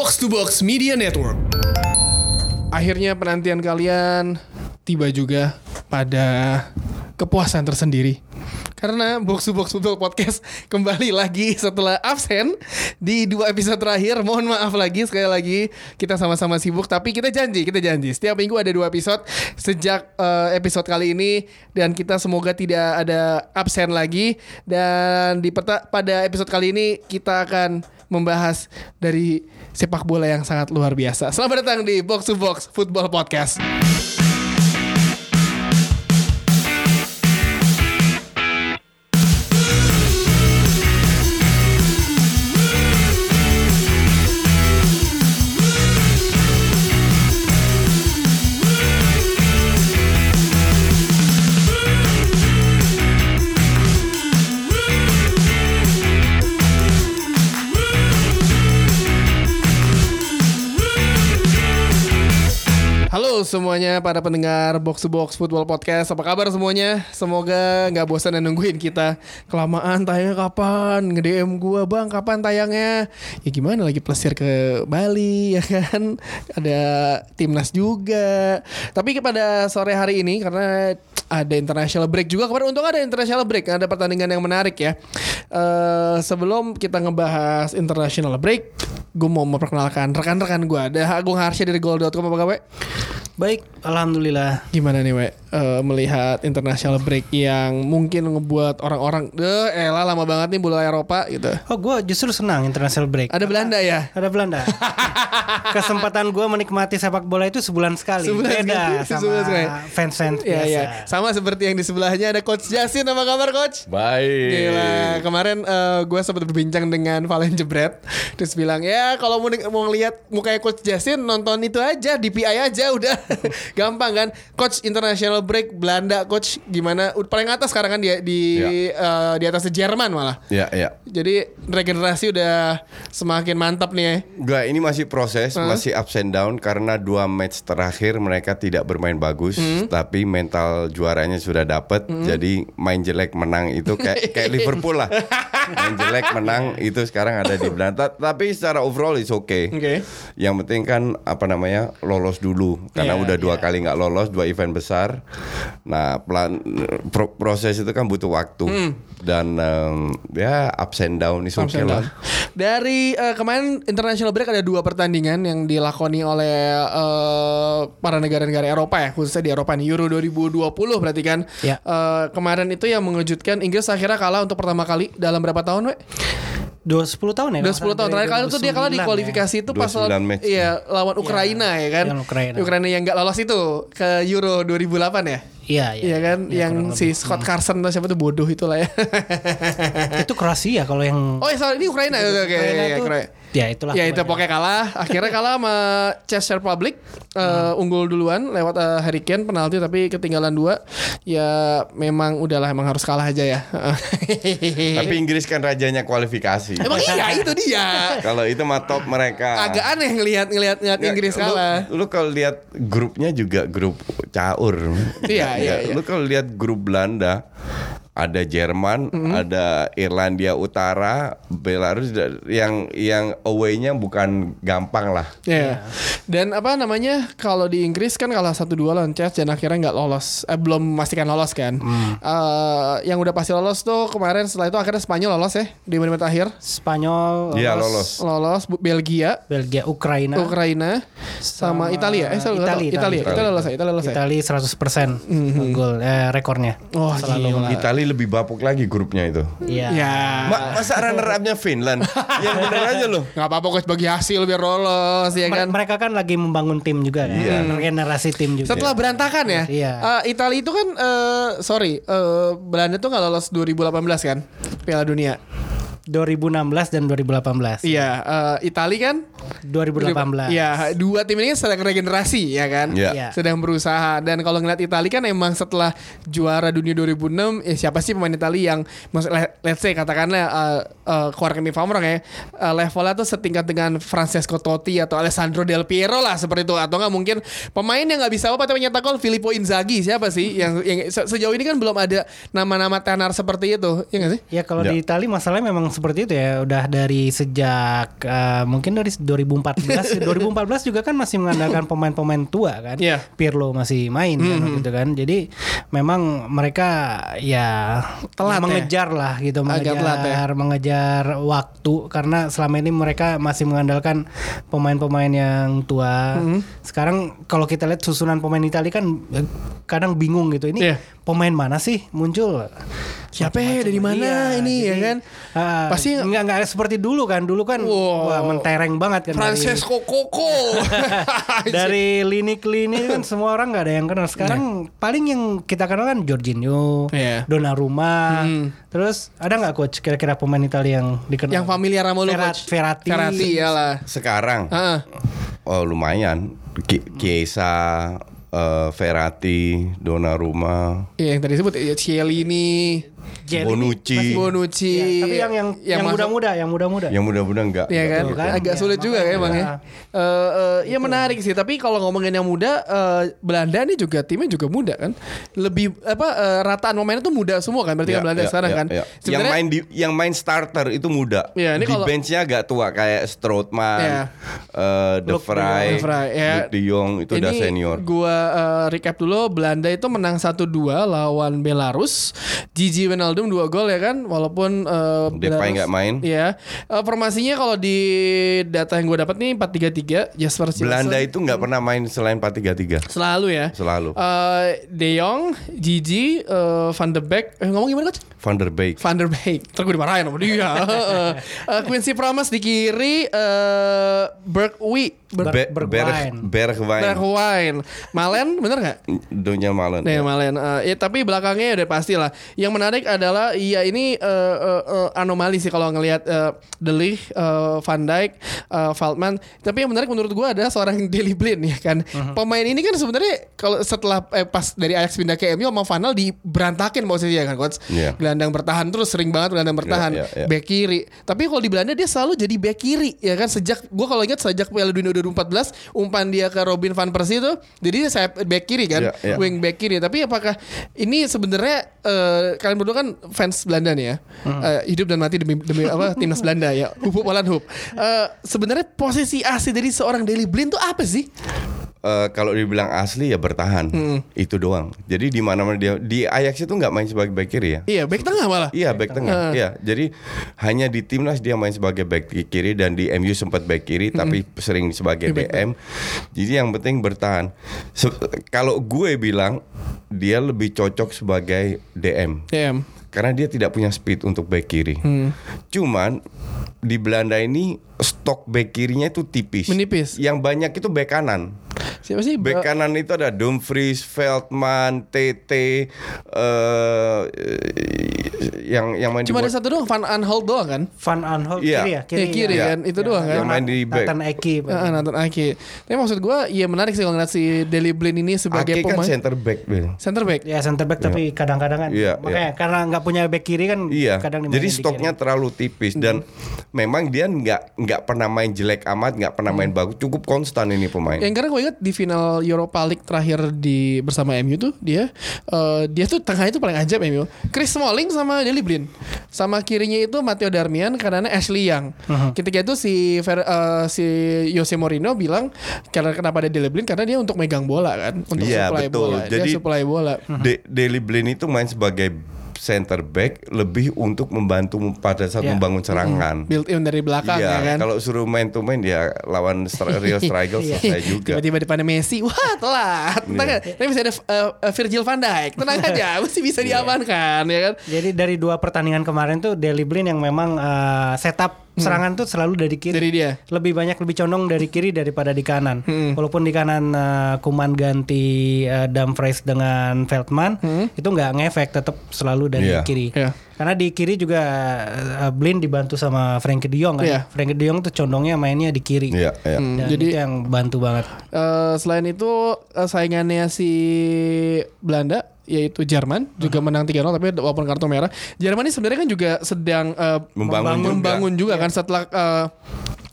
Box to Box Media Network. Akhirnya penantian kalian tiba juga pada kepuasan tersendiri. Karena Box to Box Football Podcast kembali lagi setelah absen di dua episode terakhir. Mohon maaf lagi sekali lagi kita sama-sama sibuk tapi kita janji, kita janji setiap minggu ada dua episode sejak eh, episode kali ini dan kita semoga tidak ada absen lagi dan di pada episode kali ini kita akan membahas dari sepak bola yang sangat luar biasa. Selamat datang di Box to Box Football Podcast. Semuanya para pendengar Box to Box Football Podcast Apa kabar semuanya? Semoga nggak bosan dan nungguin kita Kelamaan tayangnya kapan? Nge-DM gua bang kapan tayangnya? Ya gimana lagi plesir ke Bali ya kan? Ada timnas juga Tapi pada sore hari ini karena ada international break juga Kemarin untung ada international break Ada pertandingan yang menarik ya Eh, Sebelum kita ngebahas international break Gue mau memperkenalkan rekan-rekan gue Ada Agung Harsya dari Goal.com apa kabar? Baik, alhamdulillah. Gimana nih, We? Eh, melihat international break yang mungkin ngebuat orang-orang, deh, elah lama banget nih bola Eropa gitu. Oh, gue justru senang international break. Ada Belanda ya? Ada Belanda. Kesempatan gue menikmati sepak bola itu sebulan sekali. Sebulan Beda sekali, sama sebulan sekali. fans-fans Iya, biasa. iya. Sama seperti yang di sebelahnya ada Coach Jasin, apa kabar Coach? Baik. Gila, kemarin gue sempat berbincang dengan Valen Jebret Terus bilang, ya kalau mau, mau ngeliat mukanya Coach Jasin Nonton itu aja, DPI aja udah Gampang kan Coach International Break Belanda Coach gimana Paling atas sekarang kan dia di eh, di atas Jerman malah Ya, ya. Jadi regenerasi udah semakin mantap nih ya Gak, ini masih proses, masih ups and down karena dua match terakhir mereka tidak bermain bagus, tapi mental juaranya sudah dapet. Jadi main jelek menang itu kayak kayak Liverpool lah. main jelek menang itu sekarang ada di Belanda. Tapi secara overall is okay. Oke. Yang penting kan apa namanya lolos dulu karena Iya, udah dua kali nggak lolos dua event besar. Nah pelan pro- proses itu kan butuh waktu dan em, ya ups and down is okay lah. Dari eh, kemarin international break ada dua pertandingan yang dilakoni oleh eh, para negara-negara Eropa ya, khususnya di Eropa nih Euro 2020 berarti kan. Ya. Eh, kemarin itu yang mengejutkan Inggris akhirnya kalah untuk pertama kali dalam berapa tahun, We? Dua sepuluh tahun ya? Udah 10 tahun terakhir kali itu dia kalah di 2009 ya. kualifikasi itu pas 29 lawan match. iya lawan Ukraina ya kan. yang Ukraina. yang nggak lolos itu ke Euro 2008 ya. Iya, iya. Iya kan, Iya, yang si lebih. Scott Carson atau siapa tuh bodoh itu lah ya. Itu Kroasia kalau yang oh, iya, sorry, ini Ukraina. Oke, oke, Ukraina iya, itu- Ukraina. Ya itulah. Ya itu pokoknya. kalah. Akhirnya kalah sama Czech Republic eh, unggul duluan lewat eh, Harry Kane penalti tapi ketinggalan dua. Ya memang udahlah emang harus kalah aja ya. Tapi Inggris kan rajanya kualifikasi. emang iya itu dia. Kalau itu mah top mereka. Agak aneh ngelihat ngelihat ngelihat Inggris lu- kalah. Lu, kalau lihat grupnya juga grup caur. Iya, iya, nggak. iya. Lu kalau lihat grup Belanda ada Jerman, Mm-hmm. ada Irlandia Utara, Belarus yang yang away-nya bukan gampang lah. Iya. Dan apa namanya kalau di Inggris kan kalah satu dua lawan Czech dan akhirnya nggak lolos, eh, belum memastikan lolos kan. Eh, yang udah pasti lolos tuh kemarin setelah itu akhirnya Spanyol lolos ya di menit akhir. Spanyol, Iya lolos. Lolos Bu- Belgia, Belgia, Ukraina. Ukraina, sama, Italia. Eh. Italia, Italia. Italia. Italia lolos ya. Italia lolos ya. Italia 100% gol eh, rekornya. Oh, gila. Itali lebih bapuk lagi grupnya itu. Iya. Ya. Ma- masa runner up-nya Finland? yang bener aja loh. Nggak apa-apa coach bagi hasil biar lolos ya kan. Mereka kan lagi membangun tim juga kan. Iya. Regenerasi tim juga. Setelah berantakan ya. Iya. Eh, Italia itu kan eh, sorry, eh, Belanda tuh nggak lolos 2018 kan Piala Dunia. 2016 dan 2018. Iya, eh, Italia kan 2018. Iya, dua tim ini sedang regenerasi ya kan. Iya. Iya. Sedang berusaha dan kalau ngeliat Italia kan emang setelah juara dunia 2006 ya siapa sih pemain Italia yang let's say katakanlah uh, uh, keluarkan di Famrong ya uh, levelnya tuh setingkat dengan Francesco Totti atau Alessandro Del Piero lah seperti itu atau nggak mungkin pemain yang nggak bisa apa tapi nyetak gol Filippo Inzaghi siapa sih yang, yang se- sejauh ini kan belum ada nama-nama tenar seperti itu ya nggak sih? Ya kalau Ya. di Italia masalahnya memang seperti itu ya. Udah dari sejak eh, mungkin dari 2014. 2014 juga kan masih mengandalkan pemain-pemain tua kan. Iya. Pirlo masih main kan waktu itu kan. Jadi memang mereka ya Telat ya? mengejar lah gitu, mengejar telat ya? mengejar waktu karena selama ini mereka masih mengandalkan pemain-pemain yang tua. Hmm. Sekarang kalau kita lihat susunan pemain Italia kan eh, kadang bingung gitu. Ini Iya. pemain mana sih muncul? Siapa ya? Dari mana Iya, ini ya jadi, kan? ah, Pasti- nggak nggak seperti dulu kan. Dulu kan Wow. wah, mentereng banget kan dari- Francesco Coco. dari lini ke lini kan semua orang nggak ada yang kenal. Sekarang paling yang kita kenal kan Jorginho, Iya. Donnarumma. Hmm. Terus ada nggak coach kira-kira pemain Italia yang dikenal? yang familiar sama lu Ferrat- coach. Verratti. Verratti iyalah. Sekarang Heeh. oh lumayan Ki- Chiesa, eh, Verratti, Donnarumma, Iya yang tadi disebut ya Cielini, Jelly Bonucci. masih- Bonucci. Iya, tapi yang yang yang muda-muda, yang muda-muda. yang mudah-mudahan enggak. Iya kan? Betul kan? agak Ya, sulit juga ya emang ya. Eh, eh, ya menarik sih. Tapi kalau ngomongin yang muda, eh, Belanda nih juga timnya juga muda kan. Lebih apa eh, rataan pemainnya tuh muda semua kan? Berarti Ya, kan Belanda ya, sekarang ya, kan. ya. Yang main di yang main starter itu muda. Iya, ini di kalau- benchnya agak tua kayak Strootman, Iya. eh, De Luke de Vrij. De Vrij, ya. De Jong itu udah Ini senior. Gua eh, recap dulu Belanda itu menang 1-2 lawan Belarus. Gigi Wijnaldum 2 gol ya kan walaupun eh, Depay nggak main. Iya. Eh, formasinya kalau di data yang gue dapat nih 4-3-3 Jasper Silsen. Belanda itu nggak pernah main selain 4-3-3. selalu ya. Selalu. Eh, De Jong, Gigi, eh, Van de Beek, eh, ngomong gimana coach? Van der Beek. Van der Beek. Ntar gue dimarahin sama dia. Eh, eh, Quincy Promes di kiri, eh Bergwijn, Ber- Be- Bergwijn. Berg- Bergwijn. Bergwijn. Malen, bener nggak? Donya Malen. Nih ya. Malen. Eh, ya, tapi belakangnya udah pasti lah. Yang menarik adalah ya ini eh, eh, eh, anomali sih kalau ngelihat eh, De Ligt, eh, Van Dijk, eh, Veldman. Tapi yang menarik menurut gue adalah seorang Daley Blind ya kan. Mhm. Pemain ini kan sebenarnya kalau setelah eh, pas dari Ajax pindah ke MU sama Van Gaal diberantakin posisinya kan coach. Iya. Gelandang bertahan terus sering banget gelandang bertahan. Iya, iya, iya. Back kiri. Tapi kalau di Belanda dia selalu jadi back kiri ya kan sejak gue kalau ingat sejak Piala Dunia 2014 umpan dia ke Robin van Persie itu jadi saya back kiri kan Iya, iya. wing back kiri. Tapi apakah ini sebenarnya eh, kalian berdua kan fans Belanda nih ya? Eh, hidup dan mati demi demi apa timnas Belanda ya? Hup hup walan hup Eh, sebenarnya posisi asli dari seorang Daley Blind tuh apa sih Eh, kalau dibilang asli ya bertahan. Hmm. Itu doang. Jadi di mana-mana dia di Ajax itu nggak main sebagai back kiri ya. iya back tengah malah Iya back tengah. Iya. Jadi hanya di timnas dia main sebagai back kiri dan di MU sempat back kiri tapi sering sebagai Di back DM. Jadi yang penting bertahan. Se- kalau gue bilang dia lebih cocok sebagai DM DM karena dia tidak punya speed untuk back kiri. Hmm. Cuman di Belanda ini stok back kirinya itu tipis. Menipis. Yang banyak itu back kanan. Siapa sih Back Ba- kanan itu ada Dumfries, Feldman, TT, eh yang yang main cuma di ada satu doang Van Aanholt doang kan Van Aanholt Iya. kiri ya, Iya, kiri ya. kan itu doang kan Yang main di back. Nathan Eki. Ah, Nathan Ake. Tapi maksud gue, ya menarik sih kalau ngeliat si Daley Blind ini sebagai Ake kan pemain center back, Bill. center back. Ya center back tapi kadang-kadang kan Iya, makanya karena nggak punya back kiri kan Iya. kadang Jadi di stoknya kiri. terlalu tipis dan memang dia nggak nggak pernah main jelek amat, nggak pernah main bagus, cukup konstan ini pemain. Yang karena gue ingat di final Europa League terakhir di bersama MU tuh dia eh, dia tuh tengah itu paling ajaib MU. Chris Smalling sama Daley Blind. Sama kirinya itu Matteo Darmian, kanannya Ashley Young. Ketika itu si Fer- eh, si Jose Mourinho bilang karena kenapa ada Daley Blind karena dia untuk megang bola kan, untuk Iya, supply betul. bola. Jadi- dia supply bola. De Daley Blind itu main sebagai center back lebih untuk membantu pada saat Iya. membangun serangan. Build in dari belakang Iya, ya kan. kalau suruh main to main ya lawan stri- real striker Iya. selesai juga. Tiba-tiba depannya Messi, wah telat. Tenang Iya. aja. Tapi masih ada uh, uh, Virgil van Dijk. Tenang aja, masih bisa Iya. diamankan ya kan. Jadi dari dua pertandingan kemarin tuh Daley Blind yang memang eh, setup serangan tuh selalu dari kiri. Hmm. Dari dia. Lebih banyak lebih condong dari kiri daripada di kanan. Hmm. Walaupun di kanan eh, Kuman ganti eh, Dumfries dengan Feldman, itu nggak ngefek tetap selalu dari Iya. kiri. Hmm. Karena di kiri juga eh, Blind dibantu sama Frankie De Jong kan. Iya. Frankie De Jong tuh condongnya mainnya di kiri. Iya, iya. Hmm, Dan jadi itu yang bantu banget. eh, selain itu eh, saingannya si Belanda yaitu Jerman juga menang 3-0 tapi walaupun kartu merah. Jerman ini sebenarnya kan juga sedang eh, Membangun juga. membangun juga kan setelah eh,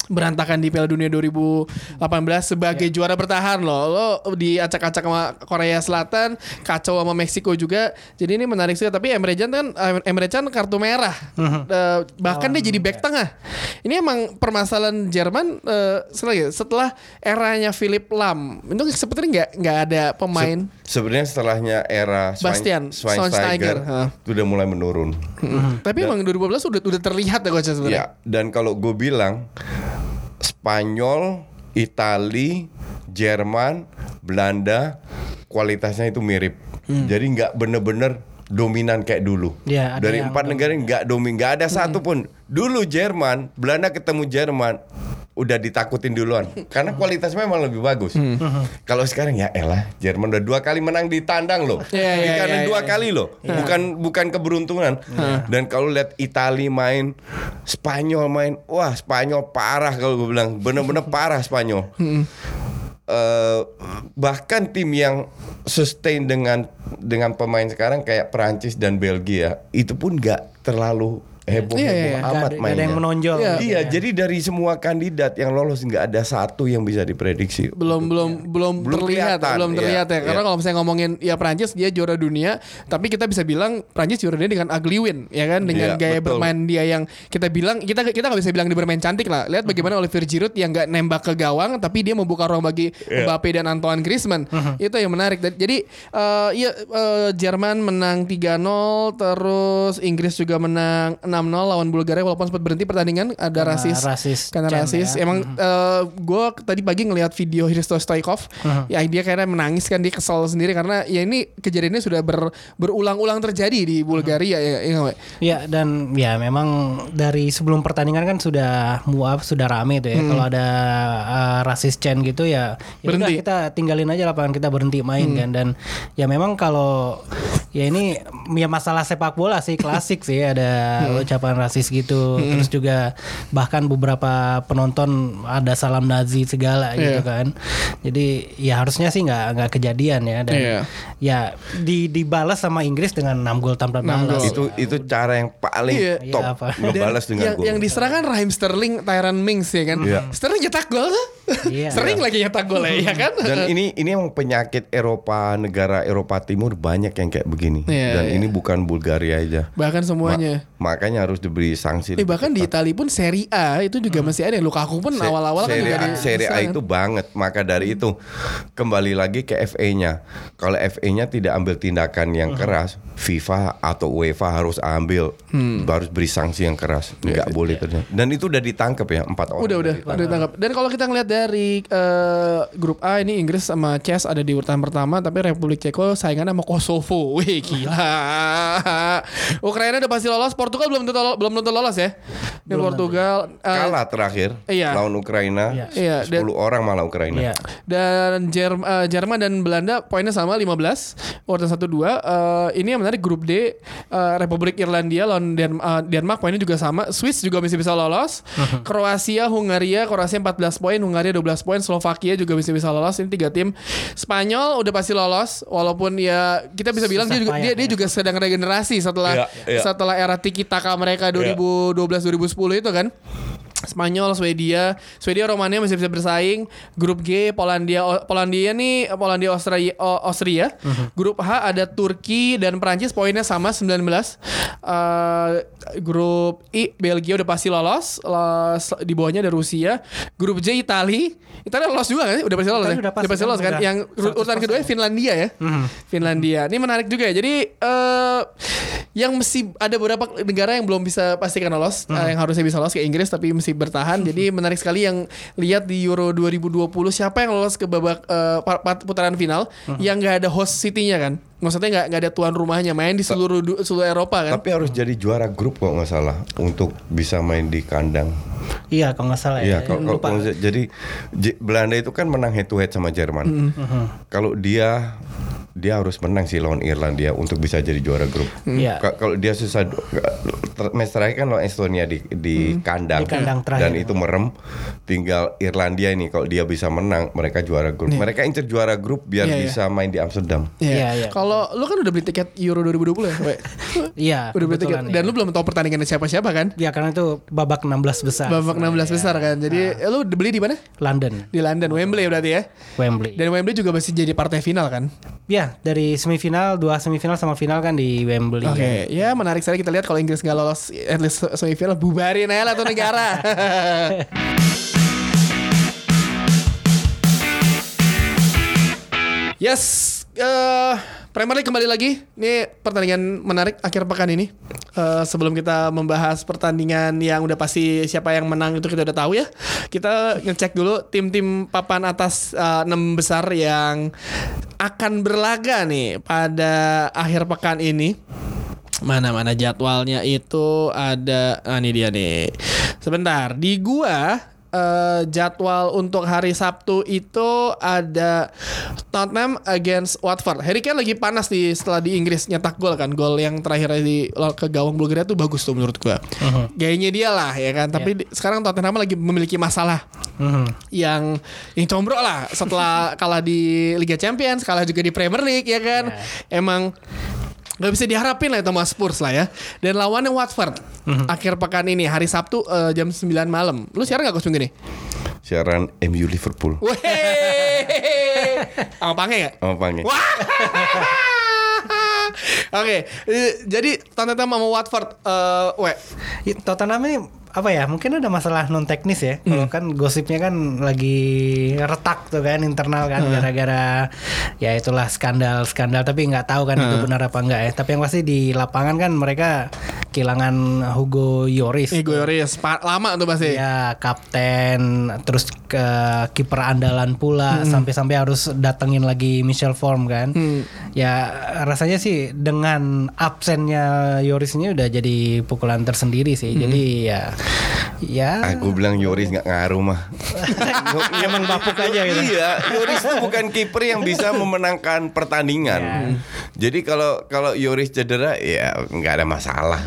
berantakan di Piala Dunia 2018 sebagai juara bertahan loh. Lo diacak-acak sama Korea Selatan, kacau sama Meksiko juga. Jadi ini menarik sih. Tapi Emre Can kan eh, Emre Can kartu merah. Eh, bahkan dia jadi back tengah. Ini emang permasalahan Jerman eh, setelah setelah eranya Philip Lam. Itu sepertinya nggak nggak ada pemain. Sebenarnya setelahnya era Bastian, Schweinsteiger itu udah mulai menurun. Mm. Tapi emang 2015 udah udah terlihat ya coach sebenarnya. Ya, dan kalau gue bilang Spanyol, Itali, Jerman, Belanda kualitasnya itu mirip. Jadi nggak bener-bener dominan kayak dulu. Ya, Dari empat negara nggak domin, nggak ada satu pun. Dulu Jerman, Belanda ketemu Jerman udah ditakutin duluan karena kualitasnya memang lebih bagus. Kalau sekarang ya elah Jerman udah dua kali menang di tandang loh. Iya, iya, karena iya, dua iya. kali loh. Bukan bukan keberuntungan. Dan kalau lihat Itali main, Spanyol main, wah Spanyol parah kalau gue bilang, bener-bener parah Spanyol. Eh, bahkan tim yang sustain dengan dengan pemain sekarang kayak Perancis dan Belgia itu pun nggak terlalu heboh Iya, iya, heboh iya. Nggak amat ada, nggak mainnya. ada yang menonjol. Iya. Iya, ya. jadi dari semua kandidat yang lolos nggak ada satu yang bisa diprediksi. belum belum belum, Belum terlihat kelihatan, belum terlihat iya, ya karena iya. kalau misalnya ngomongin ya Prancis dia juara dunia tapi kita bisa bilang Prancis juara dunia dengan ugly win ya kan dengan Iya, gaya betul. bermain dia yang kita bilang kita kita nggak bisa bilang dia bermain cantik lah lihat bagaimana Olivier Giroud yang nggak nembak ke gawang tapi dia membuka ruang bagi Iya. Mbappe dan Antoine Griezmann itu yang menarik jadi eh, iya eh, Jerman menang 3-0 terus Inggris juga menang 6-0 lawan Bulgaria walaupun sempat berhenti pertandingan ada Karena rasis. rasis karena rasis. ya. emang gue tadi pagi ngelihat video Hristo Stoikov ya dia kayaknya menangis kan dia kesel sendiri karena ya ini kejadiannya sudah ber- berulang-ulang terjadi di Bulgaria ya, ya, nggak, Wei? Ya dan ya memang dari sebelum pertandingan kan sudah muaf sudah rame tuh ya. Kalau ada uh, rasis Chen gitu ya, ya Berhenti. kita tinggalin aja lapangan kita berhenti main kan. Dan ya memang kalau ya ini ya masalah sepak bola sih klasik sih. Ada ucapan rasis gitu terus juga bahkan beberapa penonton ada salam Nazi segala gitu Iya. kan. Jadi ya harusnya sih nggak nggak kejadian ya dan Iya. ya di dibalas sama Inggris dengan 6 gol tanpa Enam balas. gol. Itu itu cara yang paling Iya. top Iya, apa? ngebalas dengan yang, gol. yang diserahkan Raheem Sterling, Tyron Mings ya kan. Iya. Sterling nyetak gol. Iya. Sering lagi nyetak gol ya, ya kan. Dan ini ini emang penyakit Eropa negara Eropa Timur banyak yang kayak begini. Iya, Dan iya. ini bukan Bulgaria aja. bahkan Ma- semuanya. Makanya harus diberi sanksi. Eh, bahkan di. Italia pun Serie A itu juga masih ada. Lukaku pun Se- awal-awal kan Serie juga A, di- Serie A itu banget. Maka dari itu kembali lagi ke FA-nya. Kalau FA-nya tidak ambil tindakan yang keras, FIFA atau UEFA harus ambil, harus beri sanksi yang keras. Nggak boleh terjadi. Dan itu udah ditangkap ya empat orang. Udah udah udah ditangkap. Dan kalau kita ngeliat dari eh, grup A ini Inggris sama Chess ada di urutan pertama, tapi Republik Ceko saingannya sama Kosovo. Wih gila. Ukraina udah pasti lolos, Portugal belum tentu belum tentu lolos ya. Di Portugal eh, Kalah terakhir Iya. lawan Ukraina. Iya. Iya, 10 orang malah Ukraina. Iya. dan Jerm- eh, Jerman dan Belanda poinnya sama 15 urutan 1 2 Eh, ini yang menarik grup D eh, Republik Irlandia lawan Den- eh, Denmark poinnya juga sama Swiss juga masih bisa lolos Kroasia Hungaria Kroasia 14 poin Hungaria 12 poin Slovakia juga masih bisa lolos ini tiga tim Spanyol udah pasti lolos walaupun ya kita bisa bilang dia juga, dia, dia ya. juga sedang regenerasi setelah Iya, iya. setelah era tiki taka mereka 2012 2010 itu kan Spanyol, Swedia, Swedia, Romania masih bisa bersaing. Grup G, Polandia, O- Polandia nih, Polandia, Austria, O- Austria. Grup H ada Turki dan Prancis poinnya sama 19. Eh, grup I, Belgia udah pasti lolos. Lolos- di bawahnya ada Rusia. Grup J, Itali. Itali lolos juga kan? Udah pasti lolos Itali ya? udah pasti kan, lolos kan? udah Yang urutan 100%. kedua Finlandia ya. Finlandia. Ini menarik juga ya. Jadi eh yang mesti ada beberapa negara yang belum bisa pastikan lolos, eh, yang harusnya bisa lolos kayak Inggris tapi mesti bertahan. Jadi menarik sekali yang lihat di Euro 2020 siapa yang lolos ke babak pa- putaran final yang nggak ada host city-nya kan. Maksudnya nggak nggak ada tuan rumahnya, main di seluruh du- seluruh Eropa kan. Tapi harus jadi juara grup kok nggak salah untuk bisa main di kandang. Iya kalau nggak salah Iya, ya. kalau, kalau- kalau- jadi J- Belanda itu kan menang head to head sama Jerman. Mhm. Kalau dia dia harus menang sih lawan Irlandia untuk bisa jadi juara grup. Iya. Ka- Kalau dia susah match terakhir kan lawan Estonia di di kandang, Di kandang terakhir. dan itu merem. Tinggal Irlandia ini kalau dia bisa menang mereka juara grup. Mereka incer juara grup biar Iya, iya. bisa main di Amsterdam. Iya. Iya, iya. Kalau lu kan udah beli tiket Euro 2020 ya? Iya. udah beli tiket. Dan ya. lu belum tahu pertandingannya siapa-siapa kan? Ya karena itu babak 16 besar. Babak 16 besar kan. Jadi eh, lu beli di mana? London, Di London, Wembley berarti ya. Wembley. Dan Wembley juga masih jadi partai final kan? Ya dari semifinal, dua semifinal sama final kan di Wembley. Oke, ya menarik sekali kita lihat kalau Inggris nggak lolos at least semifinal bubarin aja lah tuh negara. yes, eh Premier League kembali lagi. Ini pertandingan menarik akhir pekan ini. Eh, sebelum kita membahas pertandingan yang udah pasti siapa yang menang itu kita udah tahu ya. Kita ngecek dulu tim-tim papan atas eh, enam besar yang akan berlaga nih pada akhir pekan ini. Mana mana jadwalnya itu ada ah ini dia nih. Sebentar, di gua eh, jadwal untuk hari Sabtu itu ada Tottenham against Watford. Harry Kane lagi panas di setelah di Inggris nyetak gol kan. Gol yang terakhir di ke gawang Bulgaria tuh bagus tuh menurut gua. Gayanya dia lah ya kan. Tapi di- sekarang Tottenham lagi memiliki masalah Mhm. yang yang combro lah setelah kalah di Liga Champions, kalah juga di Premier League ya kan. Emang nggak bisa diharapin lah itu sama Spurs lah ya. Dan lawannya Watford akhir pekan ini hari Sabtu eh, jam 9 malam. Lu siaran nggak kostum gini? Siaran MU Liverpool. Weh, sama Pange nggak? Sama Pange. Wah. Oke, eh, jadi Tottenham sama Watford, eh, we. Tottenham ini apa ya mungkin ada masalah non teknis ya. Kalau Hmm. kan gosipnya kan lagi retak tuh kan internal kan gara-gara ya itulah skandal skandal. Tapi nggak tahu kan itu benar apa enggak ya. Tapi yang pasti di lapangan kan mereka kehilangan Hugo Lloris. Ego Yoris, lama tuh pasti. ya kapten terus ke kiper andalan pula Hmm. sampai-sampai harus datengin lagi Michel Form kan ya rasanya sih dengan absennya Yoris ini udah jadi pukulan tersendiri sih Hmm. jadi ya ya Aku bilang Yoris nggak ngaruh mah. emang bapuk aja gitu Iya, Yoris itu bukan kiper yang bisa memenangkan pertandingan. Jadi kalau kalau Yoris cedera ya nggak ada masalah.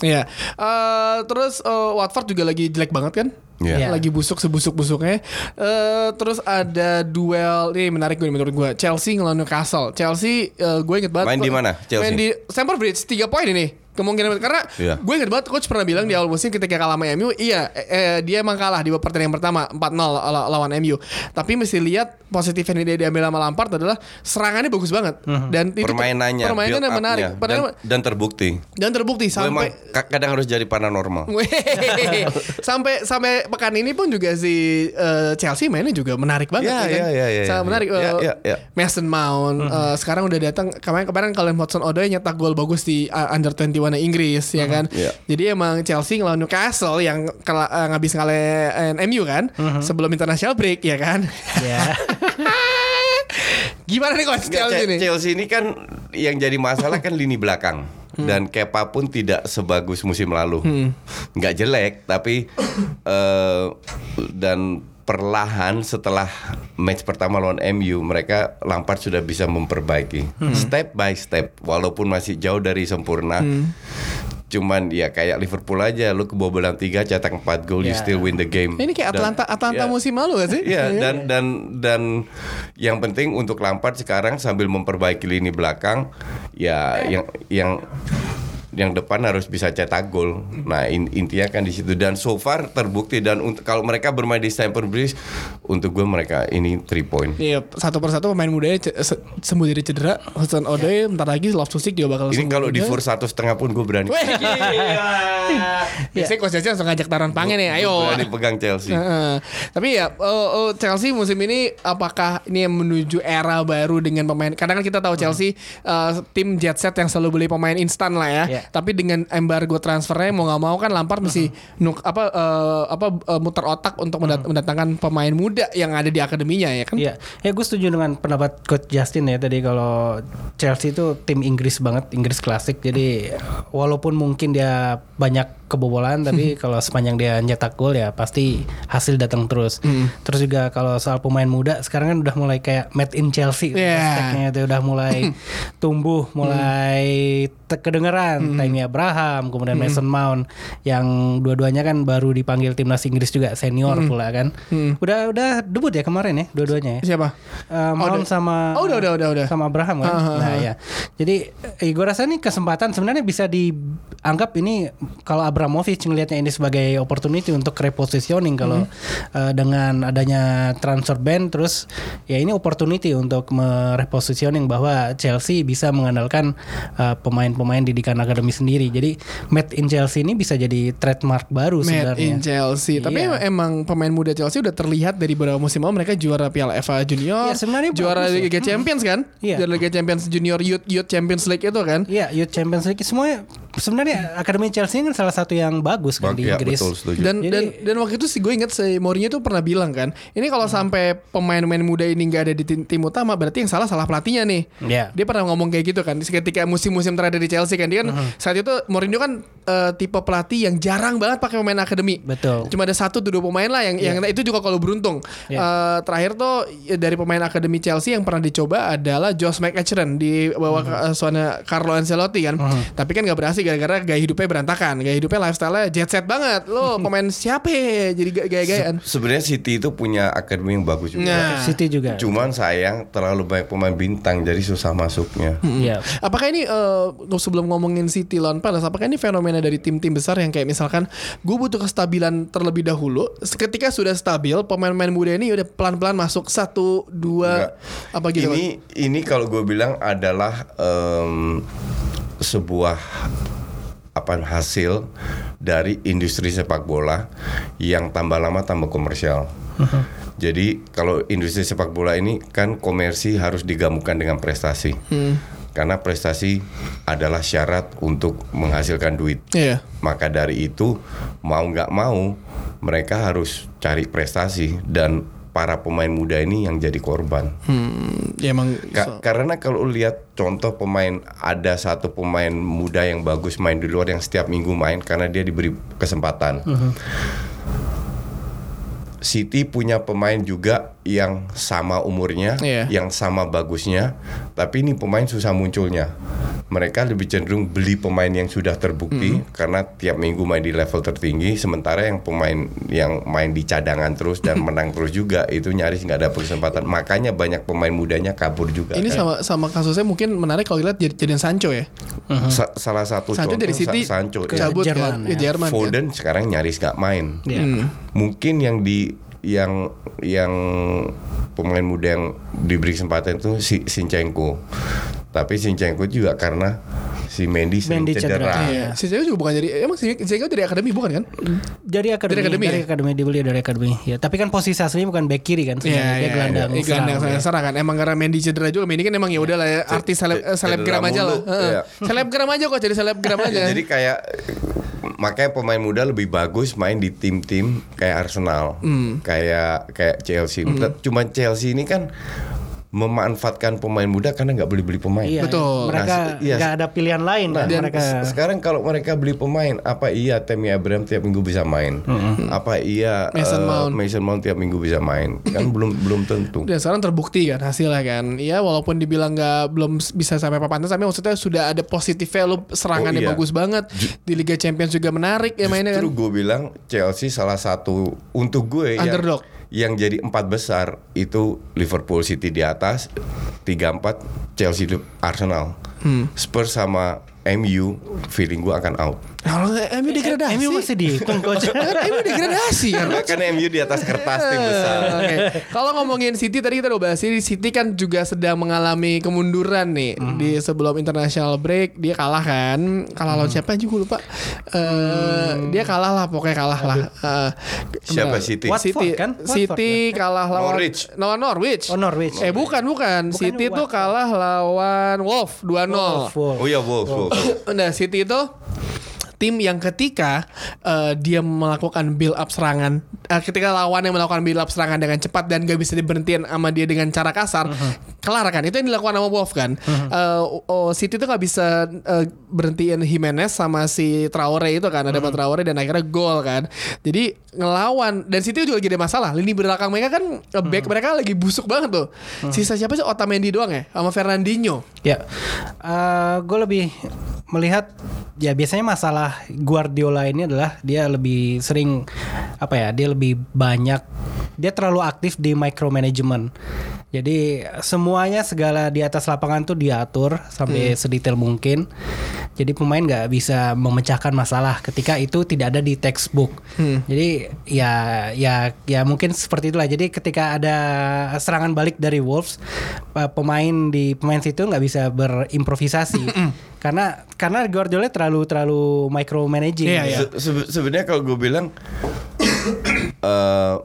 Iya. Eh, terus eh, Watford juga lagi jelek banget kan? Iya. Iya. Lagi busuk sebusuk-busuknya. Eh, terus ada duel ini menarik gue menurut gue. Chelsea ngelawan Newcastle. Chelsea eh, gue inget banget. Main di mana, Chelsea? Main di Stamford Bridge 3 poin ini. Kemungkinan karena Iya. gue inget banget coach pernah bilang di awal musim ketika kalah sama MU, iya eh, eh, dia emang kalah di pertandingan pertama 4-0 law- lawan MU. Tapi mesti lihat positif yang dia diambil sama Lampard adalah serangannya bagus banget dan itu- Permainannya, permainannya menarik. Padahal dan, dan terbukti. dan terbukti Gue sampai ka- kadang harus jadi paranormal. Sampai sampai pekan ini pun juga si eh, Chelsea mainnya juga menarik banget Iya, ya kan? iya, iya, iya, Sangat iya. menarik. Eh, iya, iya. Mason Mount eh, sekarang udah datang kemarin kemarin kalian Hudson Odoi nyetak gol bagus di uh, under 21 Inggris ya kan. Iya. Jadi emang Chelsea ngelawan Newcastle yang kela, eh, ngabis ngalahin MU kan sebelum international break ya kan. ya Gimana nih coach Chelsea ini? Chelsea ini kan yang jadi masalah kan lini belakang. Dan Kepa pun tidak sebagus musim lalu. Nggak jelek, tapi eh, dan perlahan setelah match pertama lawan MU mereka Lampard sudah bisa memperbaiki step by step walaupun masih jauh dari sempurna. Cuman ya kayak Liverpool aja lu kebobolan 3 cetak 4 gol you Ya. still win the game. Ini kayak Dan- Atlanta Atlanta ya. musim lalu gak sih? Iya dan dan dan yang penting untuk Lampard sekarang sambil memperbaiki lini belakang ya yang yang yang depan harus bisa cetak gol. Nah, in- intinya kan di situ dan so far terbukti dan untuk kalau mereka bermain di Stamford Bridge untuk gue mereka ini 3 point. Iya, satu persatu pemain mudanya se- sembuh dari cedera. Hudson Odoi bentar lagi Loftus-Cheek juga bakal Ini kalau di force satu setengah pun gue berani. Gila. Biasanya coach langsung ngajak taruhan pange nih, ayo. berani pegang Chelsea. Heeh. Tapi ya oh, oh, Chelsea musim ini apakah ini yang menuju era baru dengan pemain? Kadang kan kita tahu Chelsea eh, tim jet set yang selalu beli pemain instan lah ya. Iya. Tapi dengan embargo transfernya mau nggak mau kan Lampard mesti nuk apa eh, apa eh, muter otak untuk mendat- mendatangkan pemain muda yang ada di akademinya ya kan? Iya, ya gue setuju dengan pendapat Coach Justin ya tadi kalau Chelsea itu tim Inggris banget, Inggris klasik. Jadi walaupun mungkin dia banyak kebobolan tapi kalau sepanjang dia nyetak gol ya pasti hasil datang terus. Terus juga kalau soal pemain muda sekarang kan udah mulai kayak made in Chelsea Yeah. itu udah mulai tumbuh, mulai te- kedengeran Tammy Abraham, kemudian Mason Mount yang dua-duanya kan baru dipanggil timnas Inggris juga senior pula kan. Udah udah debut ya kemarin ya dua-duanya ya. Siapa? Eh, Mount sama Oh, udah, udah, udah, udah. sama Abraham kan. Ah, nah ah. ya. Jadi eh, gue rasa nih kesempatan sebenarnya bisa dianggap ini kalau Abramovich ngelihatnya ini sebagai opportunity untuk repositioning kalau Hmm. eh, dengan adanya transfer ban terus ya ini opportunity untuk merepositioning bahwa Chelsea bisa mengandalkan eh, pemain-pemain didikan akademi sendiri. Jadi made in Chelsea ini bisa jadi trademark baru Made sebenarnya. in Chelsea. Tapi Iya. emang pemain muda Chelsea udah terlihat dari beberapa musim lalu mereka juara Piala FA Junior, Iya, sebenarnya juara. Liga Champions kan? Iya. Juara Liga Champions Junior Youth Youth Champions League itu kan? Iya, Youth Champions League semuanya sebenarnya akademi Chelsea kan salah satu yang bagus kan di ya, Inggris. betul setuju. Dan Jadi- dan dan waktu itu sih gue inget si Mourinho tuh pernah bilang kan, ini kalau Hmm. sampai pemain-pemain muda ini nggak ada di tim, tim utama, berarti yang salah salah pelatihnya nih. Iya. Dia pernah ngomong kayak gitu kan, ketika musim-musim terakhir di Chelsea kan, dia kan Hmm. saat itu Mourinho kan eh, tipe pelatih yang jarang banget pakai pemain akademi. Betul. Cuma ada satu tuh dua pemain lah yang yang itu juga kalau beruntung. Iya. Eh, terakhir tuh ya, dari pemain akademi Chelsea yang pernah dicoba adalah Josh McEachran di bawah Hmm. uh Carlo Ancelotti kan. Tapi kan nggak berhasil gara-gara gaya hidupnya berantakan. Gaya hidupnya lifestyle-nya jet set banget. Lo pemain siapa ya? Jadi ga- gaya-gayaan. Sebenarnya City itu punya akademi yang bagus juga. Nah, City juga. Cuman sayang terlalu banyak pemain bintang jadi susah masuknya. Iya. Apakah ini eh, sebelum ngomongin City lawan Palace, apakah ini fenomena dari tim-tim besar yang kayak misalkan gue butuh kestabilan terlebih dahulu, ketika sudah stabil pemain-pemain muda ini udah pelan-pelan masuk satu dua Enggak. apa gitu? Ini ini kalau gue bilang adalah em, sebuah apa hasil dari industri sepak bola yang tambah lama tambah komersial. Jadi kalau industri sepak bola ini kan komersi harus digabungkan dengan prestasi. Karena prestasi adalah syarat untuk menghasilkan duit. Iya. Maka dari itu mau nggak mau mereka harus cari prestasi dan para pemain muda ini yang jadi korban. Hmm, ya emang Ka- karena kalau lihat contoh pemain ada satu pemain muda yang bagus main di luar yang setiap minggu main karena dia diberi kesempatan. City punya pemain juga yang sama umurnya, Iya. yang sama bagusnya, tapi ini pemain susah munculnya. Mereka lebih cenderung beli pemain yang sudah terbukti karena tiap minggu main di level tertinggi, sementara yang pemain yang main di cadangan terus dan menang terus juga itu nyaris nggak ada kesempatan. Makanya banyak pemain mudanya kabur juga. ini kan. sama sama kasusnya mungkin menarik kalau lihat jad- jadian Sancho ya. Sa- salah satu Sancho contoh dari City Sa- Sancho ke ya. Jerman ya. Jerman kan. Foden sekarang nyaris nggak main. Iya. Mungkin yang di yang yang pemain muda yang diberi kesempatan itu si Sinchenko. Tapi Sinchenko juga karena si Mendy sering Mendy cedera. cedera. Iya. Si Sancho juga bukan jadi emang si Sancho dari akademi bukan kan? Dari akademi, Dari akademi dari ya? akademi dibeli dari akademi. Ya, tapi kan posisi aslinya bukan back kiri kan, sebenarnya dia gelandang. iya. gelandang serang, ya. serang kan. Emang karena Mendy cedera juga. Mendy kan emang ya udah lah ya, artis seleb, selebgram aja lah. iya. Selebgram aja kok jadi selebgram aja. Jadi kayak makanya pemain muda lebih bagus main di tim-tim kayak Arsenal, Hmm. kayak kayak Chelsea. Cuma Chelsea ini kan memanfaatkan pemain muda karena nggak beli beli pemain. Iya, Betul. Mereka Nah, iya. nggak ada pilihan lain kan Dan mereka. se- sekarang kalau mereka beli pemain, apa iya Tammy Abraham tiap minggu bisa main? Apa iya Mason eh, Mount. Mason Mount tiap minggu bisa main? Kan belum belum tentu. Dan sekarang terbukti kan hasilnya kan. Ya walaupun dibilang nggak belum bisa sampai papan atas, tapi maksudnya sudah ada positifnya lu serangannya Oh, iya. bagus banget. Di Liga Champions juga menarik ya mainnya kan. Justru gue bilang Chelsea salah satu untuk gue yang- Underdog. Yang jadi empat besar itu Liverpool City di atas, tiga empat Chelsea Arsenal, Hmm. Spurs sama MU feeling gue akan out. Kalau MU degradasi. MU masih dihitung coach. Kan MU degradasi kan. Karena MU di atas kertas tim besar. Oke. Kalau ngomongin City tadi kita udah bahas ini City kan juga sedang mengalami kemunduran nih Hmm. di sebelum international break dia kalah kan kalah lawan siapa aja gue lupa Eh, dia kalah lah pokoknya kalah lah Eh, Siapa. City? Watford City kan? Watford City kalah lawan Norwich. lawan Norwich Oh, Norwich. eh bukan bukan Bukannya City tuh kalah lawan Wolf 2-0 Oh iya Wolves, Wolves. Nah City itu tim yang ketika eh, dia melakukan build up serangan, eh, ketika lawan yang melakukan build up serangan dengan cepat dan gak bisa diberhentiin sama dia dengan cara kasar, kelar kan? Itu yang dilakukan sama Wolf kan? Eh, oh, City tuh nggak bisa eh, berhentiin Jimenez sama si Traore itu kan? Ada Pak Traore dan akhirnya gol kan? Jadi ngelawan dan City juga lagi ada masalah. Lini belakang mereka kan eh, back mereka lagi busuk banget tuh. Sisa siapa sih? Otamendi doang ya? Sama Fernandinho. Ya, gue lebih melihat ya biasanya masalah Guardiola ini adalah dia lebih sering apa ya dia lebih banyak dia terlalu aktif di micromanagement. Jadi semuanya segala di atas lapangan tuh diatur sampai sedetail mungkin. Jadi pemain nggak bisa memecahkan masalah ketika itu tidak ada di textbook. Jadi ya ya ya mungkin seperti itulah. Jadi ketika ada serangan balik dari Wolves, pa- pemain di pemain situ nggak bisa berimprovisasi karena karena Guardiola terlalu terlalu micromanaging. Iya, iya. Se- sebe- Sebenarnya kalau gue bilang eh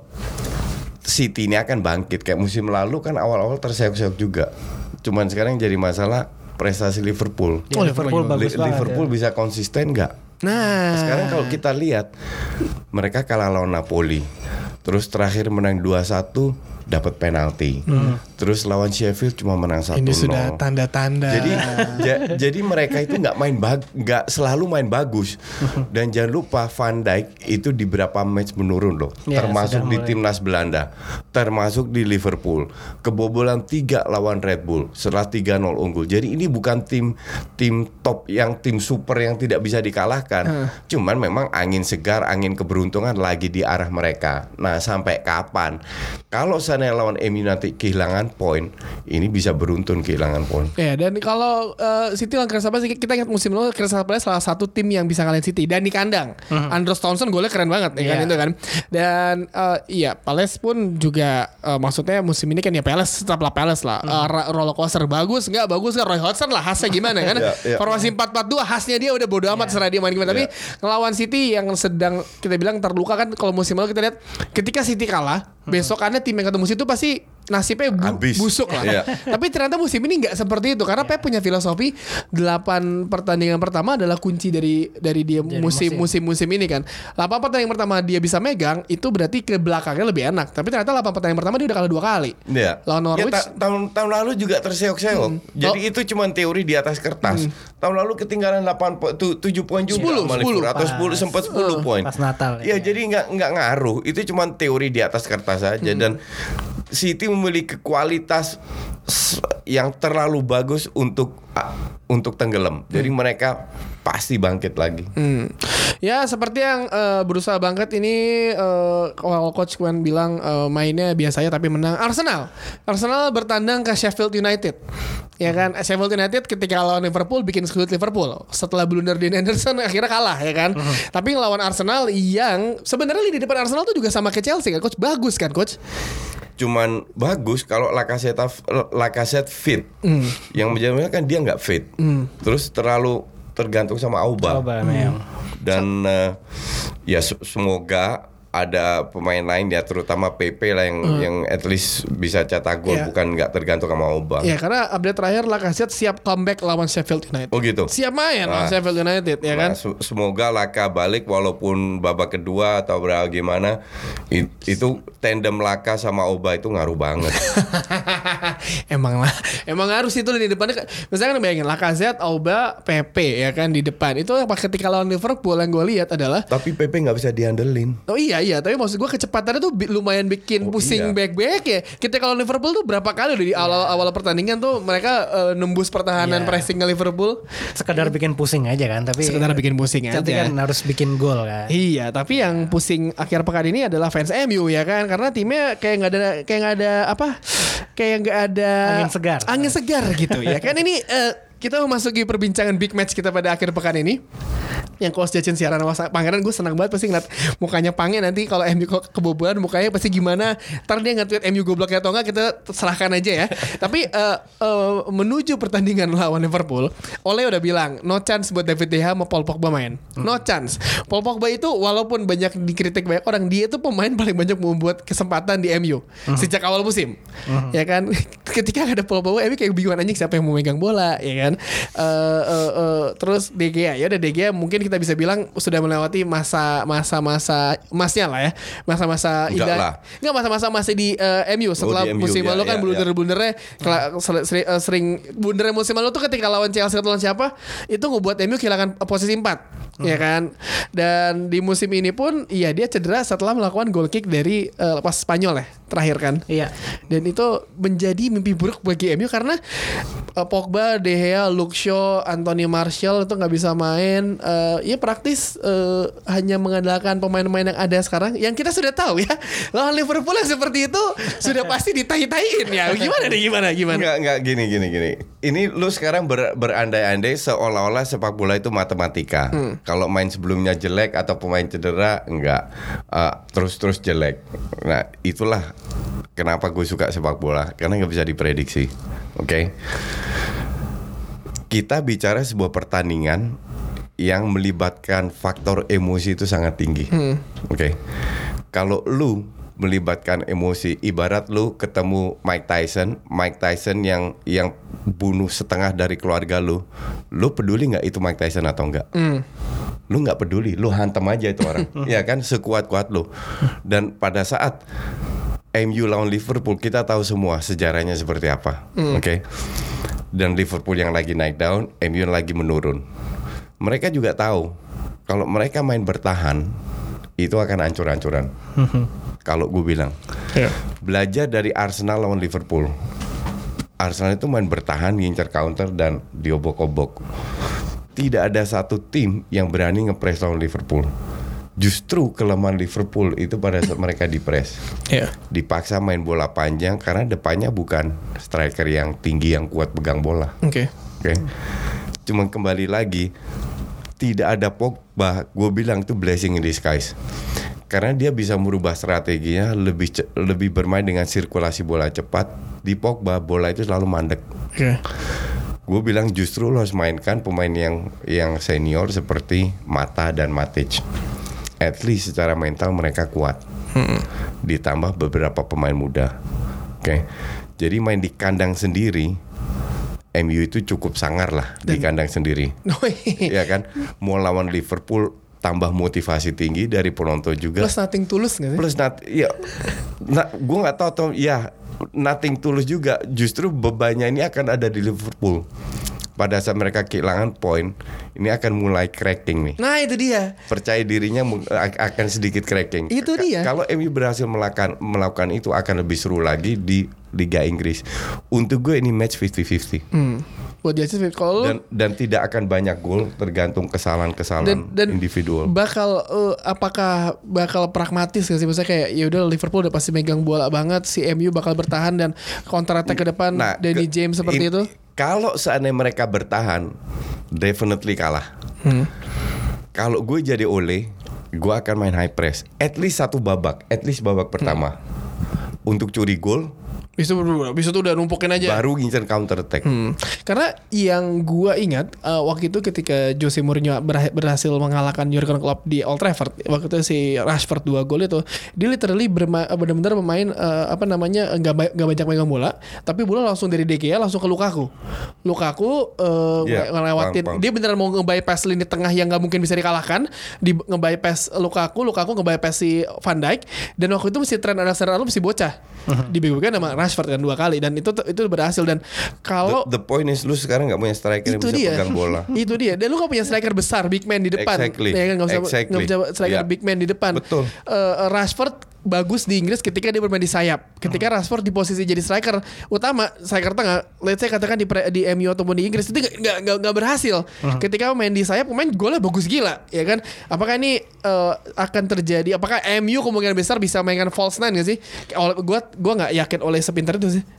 City ini akan bangkit kayak musim lalu kan awal-awal terseok-seok juga. Cuman sekarang jadi masalah prestasi Liverpool. Ya, Oh, Liverpool Liverpool bagus banget. Liverpool ya. bisa konsisten nggak? nah Sekarang kalau kita lihat mereka kalah lawan Napoli. Terus terakhir menang 2-1 dapat penalti. Terus lawan Sheffield cuma menang 1-0. ini sudah tanda-tanda. Jadi ja- jadi mereka itu nggak main nggak selalu main bagus. Dan jangan lupa Van Dijk itu di beberapa match menurun loh. Ya, termasuk di timnas Belanda. Termasuk di Liverpool. Kebobolan tiga lawan Red Bull setelah 3-0 unggul. Jadi ini bukan tim tim top yang tim super yang tidak bisa dikalahkan. Cuman memang angin segar angin keberuntungan lagi di arah mereka. Nah sampai kapan? Kalau sana lawan MU nanti kehilangan poin ini bisa beruntun kehilangan poin Ya dan kalau eh, City lawan Crystal Palace kita ingat musim lalu Crystal Palace salah satu tim yang bisa ngalahin City dan di kandang. Andros Townsend golnya keren banget ya kan Iya. itu kan. Dan eh, iya Palace pun juga eh, maksudnya musim ini kan ya Palace tetaplah Palace lah. Eh, ra- roller coaster bagus nggak bagus nggak Roy Hodgson lah khasnya gimana kan. Iya, iya. Formasi 4-4-2 khasnya dia udah bodo amat serah dia main gimana. Tapi ngelawan City yang sedang kita bilang terluka kan kalau musim lalu kita lihat ketika City kalah besokannya tim yang ketemu situ pasti nasibnya bu- Habis. busuk lah. Iya. Tapi ternyata musim ini nggak seperti itu karena Pep punya filosofi 8 pertandingan pertama adalah kunci dari dari dia musim musim musim ini kan. 8 pertandingan pertama dia bisa megang itu berarti ke belakangnya lebih enak. Tapi ternyata 8 pertandingan pertama dia udah kalah dua kali. Iya. Lawan Norwich. Ya, ta- tahun tahun lalu juga terseok-seok. Jadi Oh. itu cuma teori di atas kertas. Tahun lalu ketinggalan 8 po- tu- 7 poin juga 10, sama Liverpool. 10. atau 10 sempat 10 poin. pas Natal, Ya, ya. jadi nggak nggak ngaruh. Itu cuma teori di atas kertas saja dan City memiliki kualitas yang terlalu bagus untuk untuk tenggelam. Jadi mereka pasti bangkit lagi. Hmm. Ya seperti yang eh, berusaha bangkit ini eh, kalau coach Kwan bilang eh, mainnya biasanya tapi menang Arsenal. Arsenal bertandang ke Sheffield United. Ya kan Sheffield United ketika lawan Liverpool bikin sulit Liverpool. Setelah blunder Dean Anderson akhirnya kalah ya kan. Tapi ngelawan Arsenal yang sebenarnya di depan Arsenal tuh juga sama kayak Chelsea kan coach. Bagus kan coach? Cuman bagus kalau Lacazette Lacazette fit. Yang menjadikan kan dia nggak fit. Terus terlalu tergantung sama Auba. Coba memang. Dan eh, ya se- semoga ada pemain lain ya terutama PP lah yang yang at least bisa cetak gol Iya. bukan nggak tergantung sama Auba. Ya karena update terakhir Lacazette siap comeback lawan Sheffield United. Oh gitu. Siap main lawan Nah. Sheffield United ya kan. Nah, se- semoga Laka balik walaupun babak kedua atau berapa gimana itu tandem Laka sama Oba itu ngaruh banget. emang lah, emang harus itu di depannya. Misalnya kan bayangin Lacazette, Auba, PP ya kan di depan. Itu yang pas ketika lawan Liverpool yang gue lihat adalah Tapi PP nggak bisa diandelin. Oh iya iya, tapi maksud gue kecepatannya tuh lumayan bikin Oh, pusing iya. back-back ya. Kita kalau Liverpool tuh berapa kali udah di awal awal pertandingan tuh mereka eh, nembus pertahanan Iya. pressing ke Liverpool. Sekedar bikin pusing aja kan, tapi Sekedar bikin pusing tapi aja. kan harus bikin gol kan. Iya, tapi yang pusing akhir pekan ini adalah fans MU ya kan, karena timnya kayak nggak ada kayak nggak ada apa, kayak nggak ada Angin segar. angin segar gitu ya kan. Ini eh, kita memasuki perbincangan big match kita pada akhir pekan ini. Yang coach Jacin siaran sama Pangeran gue senang banget pasti ngeliat mukanya Pange nanti kalau MU ke- kebobolan mukanya pasti gimana. Ntar dia nge-tweet MU gobloknya atau enggak kita serahkan aja ya. Tapi eh, eh, menuju pertandingan lawan Liverpool Ole udah bilang no chance buat David De Gea sama Paul Pogba main. No chance. Paul Pogba itu walaupun banyak dikritik banyak orang dia itu pemain paling banyak membuat kesempatan di MU sejak awal musim. Ya kan ketika ada Paul Pogba MU kayak bingung anjing siapa yang mau megang bola ya kan? Eh, eh, eh, terus Gea ya udah Gea mungkin kita bisa bilang sudah melewati masa masa masa emasnya lah ya. Masa-masa Enggak indah. lah. nggak masa-masa masih di eh, MU setelah di MU, musim ya, lalu kan ya, blunder-blundernya kela- sel- seri- eh, sering blunder musim lalu tuh ketika lawan Chelsea atau lawan siapa itu ngebuat MU kehilangan posisi 4 ya kan? Dan di musim ini pun iya dia cedera setelah melakukan goal kick dari eh, lepas Spanyol ya terakhir kan? Iya. dan itu menjadi mimpi buruk bagi MU karena uh, Pogba, De Gea, Luke Shaw, Anthony Martial itu nggak bisa main. Uh, ya praktis uh, hanya mengandalkan pemain-pemain yang ada sekarang. Yang kita sudah tahu ya lawan Liverpool yang seperti itu sudah pasti ditahi-tahiin ya. Gimana nih gimana gimana? Enggak, enggak gini gini gini. Ini lu sekarang ber- berandai-andai seolah-olah sepak bola itu matematika. Kalau main sebelumnya jelek atau pemain cedera enggak Uh, terus-terus jelek. Nah, itulah kenapa gue suka sepak bola karena nggak bisa diprediksi. Oke. Kita bicara sebuah pertandingan yang melibatkan faktor emosi itu sangat tinggi. Oke. Kalau lu melibatkan emosi, ibarat lu ketemu Mike Tyson, Mike Tyson yang yang bunuh setengah dari keluarga lu, lu peduli nggak itu Mike Tyson atau enggak? Lu nggak peduli, lu hantam aja itu orang, ya kan sekuat-kuat lu. Dan pada saat MU lawan Liverpool kita tahu semua sejarahnya seperti apa, oke? Dan Liverpool yang lagi naik down, MU yang lagi menurun. Mereka juga tahu kalau mereka main bertahan itu akan hancur-hancuran. Kalau gue bilang, Ya. belajar dari Arsenal lawan Liverpool. Arsenal itu main bertahan, ngincer counter dan diobok-obok. Tidak ada satu tim yang berani ngepres lawan Liverpool. Justru kelemahan Liverpool itu pada saat mereka dipres Ya. dipaksa main bola panjang karena depannya bukan striker yang tinggi yang kuat pegang bola. Oke. Oke. Cuma kembali lagi tidak ada Pogba, gue bilang itu blessing in disguise. Karena dia bisa merubah strateginya lebih lebih bermain dengan sirkulasi bola cepat. Di Pogba bola itu selalu mandek. Oke. Gue bilang justru lo harus mainkan pemain yang yang senior seperti Mata dan Matic. At least secara mental mereka kuat. Ditambah beberapa pemain muda. Oke. Jadi main di kandang sendiri MU itu cukup sangar lah di kandang sendiri. ya kan? Mau lawan Liverpool tambah motivasi tinggi dari penonton juga. Plus nothing tulus nggak sih? Plus nat, ya, na, gue nggak tahu tuh, ya nothing tulus juga. Justru bebannya ini akan ada di Liverpool. Pada saat mereka kehilangan poin, ini akan mulai cracking nih. Nah itu dia. Percaya dirinya akan sedikit cracking. Itu dia. Kalau MU berhasil melakukan melakukan itu akan lebih seru lagi di Liga Inggris. Untuk gue ini match 50-50 Hmm. Buat dia sih kalau dan dan tidak akan banyak gol tergantung kesalahan-kesalahan individual. bakal eh, apakah bakal pragmatis gak sih misalnya kayak ya udah Liverpool udah pasti megang bola banget si MU bakal bertahan dan counter attack ke depan Danny ke- James seperti in- itu Kalau seandainya mereka bertahan, definitely kalah. Hmm. Kalau gue jadi Ole, gue akan main high press. At least satu babak, at least babak pertama. Untuk curi gol, bisa bisa tuh udah numpukin aja baru ngincer counter attack. Hmm. Karena yang gua ingat uh, waktu itu ketika Jose Mourinho berha- berhasil mengalahkan Jurgen Klopp di Old Trafford waktu itu si Rashford dua gol itu dia literally benar-benar pemain uh, apa namanya nggak nggak banyak megang bola tapi bola langsung dari De Gea langsung ke Lukaku. Lukaku uh, Iya, ngelewatin paham, paham. dia beneran mau nge-bypass lini tengah yang nggak mungkin bisa dikalahkan di nge-bypass Lukaku Lukaku nge-bypass si Van Dijk dan waktu itu si Trent Alexander-Arnold masih bocah dibego-begokan sama Rashford kan dua kali dan itu itu berhasil dan kalau The, the point is lu sekarang nggak punya striker yang bisa dia pegang bola. itu dia dan lu gak punya striker besar big man di depan Exactly. ya kan nggak usah Exactly. nggak bisa striker Yeah. big man di depan Betul. Eh, Rashford bagus di Inggris ketika dia bermain di sayap. Ketika Rashford di posisi jadi striker. Utama striker tengah let's say katakan di di MU ataupun di Inggris itu nggak- nggak berhasil. Ketika main di sayap pemain golnya bagus gila ya kan? Apakah ini eh, akan terjadi apakah MU kemungkinan besar bisa mainkan false nine gak sih? Oleh gua gua nggak yakin oleh sepintar itu sih.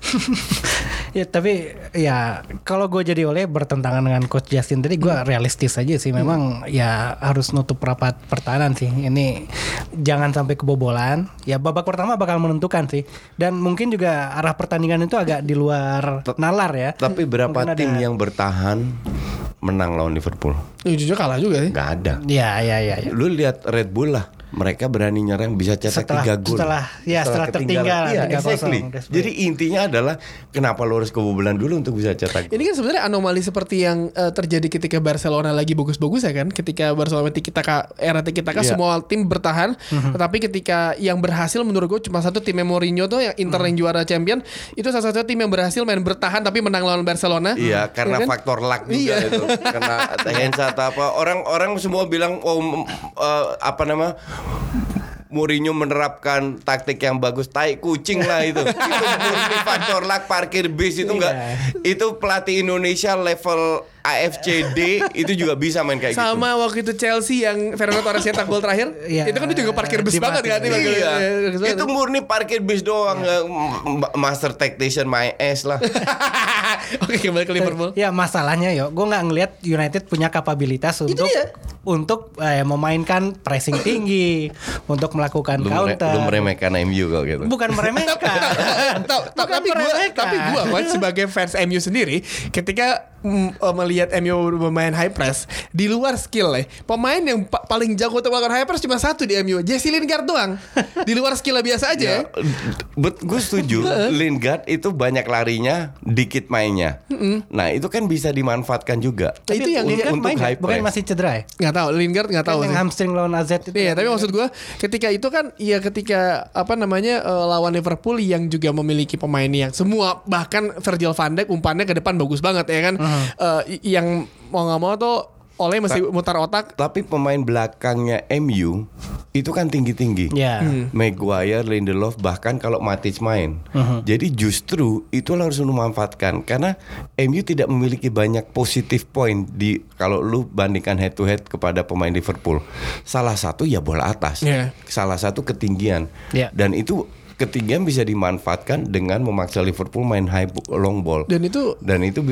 Ya tapi ya kalau gue jadi oleh bertentangan dengan coach Justin tadi gue realistis aja sih. Memang ya harus nutup rapat pertahanan sih. Ini jangan sampai kebobolan ya babak pertama bakal menentukan sih dan mungkin juga arah pertandingan itu agak di luar nalar ya Tapi berapa Mungkin ada- tim yang bertahan menang lawan Liverpool? Ya, jujur kalah juga sih Gak ada. ya ya ya, ya. Lu lihat Red Bull lah mereka berani nyerang bisa cetak Setelah- tiga gol. setelah- ya, setelah tertinggal Iya, 3-0, exactly. Jadi intinya adalah kenapa lo harus kebobolan dulu untuk bisa cetak Ini kan sebenarnya anomali seperti yang eh, terjadi ketika Barcelona lagi bagus-bagus ya kan. Ketika Barcelona tiki taka era tiki taka Iya. semua tim bertahan, tetapi ketika yang berhasil menurut gue cuma satu timnya Mourinho tuh yang Inter yang juara champion itu salah satu tim yang berhasil main bertahan tapi menang lawan Barcelona. Iya, karena Ya kan? faktor luck juga Iya. itu. Karena Hensa atau apa orang-orang semua bilang oh eh, apa nama Mourinho menerapkan taktik yang bagus, tai kucing lah itu. itu murni faktor luck parkir bis itu enggak. Itu pelatih Indonesia level AFCD itu juga bisa main kayak gitu. Sama waktu itu Chelsea yang Fernando Torres cetak gol terakhir, Iya. itu kan dia juga parkir bus banget kan? Iya, banget. itu murni parkir bis doang, m- master tactician my ass lah. Oke kembali ke Liverpool. Ya masalahnya yo, gue nggak ngelihat United punya kapabilitas untuk untuk eh, memainkan pressing tinggi, untuk melakukan Lu, mere- counter. lu meremehkan MU kalau gitu. Bukan meremehkan. Ta- ta- Bukan tapi gua meremehkan. tapi gua coach sebagai fans MU sendiri ketika mm, eh, melihat MU bermain high press di luar skill ya pemain yang pa- paling jago untuk melakukan high press cuma satu di MU Jesse Lingard doang di luar skill biasa aja ya. Bet, gue setuju. Lingard itu banyak larinya, dikit mainnya. Nah itu kan bisa dimanfaatkan juga. Nah, itu yang untuk, Lingard untuk main high bukan press. masih cedera ya? nggak tahu Lingard nggak tahu Kan yang sih. hamstring lawan AZ itu. Iya, tapi maksud gua ketika itu kan ya ketika apa namanya eh, lawan Liverpool yang juga memiliki pemain yang semua bahkan Virgil van Dijk umpannya ke depan bagus banget ya kan. Eh, i- yang mau nggak mau tuh oleh mesti mutar otak. Tapi pemain belakangnya MU itu kan tinggi-tinggi. Ya. Maguire, Lindelof, bahkan kalau Matic main. Uh-huh. Jadi justru itu harus lu manfaatkan karena MU tidak memiliki banyak positif point di kalau lu bandingkan head to head kepada pemain Liverpool. Salah satu ya bola atas, Iya. salah satu ketinggian, Iya. dan itu ketinggian bisa dimanfaatkan dengan memaksa Liverpool main high long ball. Dan itu Dan itu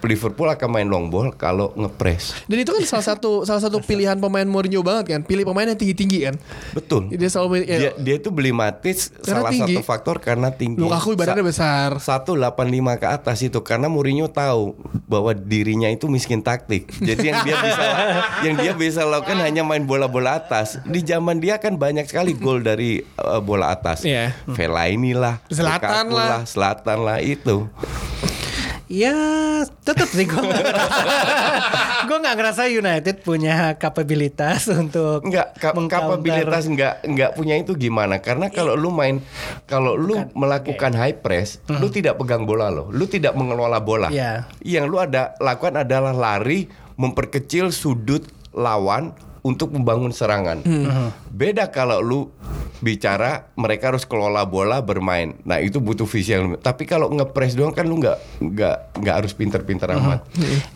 Liverpool akan main long ball kalau ngepres. dan itu kan salah satu salah satu pilihan pemain Mourinho banget kan. Pilih pemain yang tinggi-tinggi kan. Betul. Dia selalu ya, dia dia itu beli Karena salah tinggi. satu faktor karena tinggi. Lukaku badannya besar. 185 ke atas itu karena Mourinho tahu bahwa dirinya itu miskin taktik. Jadi yang dia bisa yang dia bisa lakukan hanya main bola-bola atas. Di zaman dia kan banyak sekali gol dari uh, bola atas. Iya. Fellaini lah, Zlatan Lukaku lah. Selatan lah itu. Ya tetap sih gue gak gue nggak ngerasa United punya kapabilitas untuk Enggak, ka- kapabilitas enggak enggak punya itu gimana? Karena kalau lu main kalau lu melakukan high press, lu tidak pegang bola lo. Lu tidak mengelola bola. Iya. Yang lu ada lakukan adalah lari memperkecil sudut lawan untuk membangun serangan. Beda kalau lu bicara mereka harus kelola bola bermain. Nah, itu butuh visi yang Tapi kalau ngepres doang kan lu nggak nggak nggak harus pinter-pinter amat.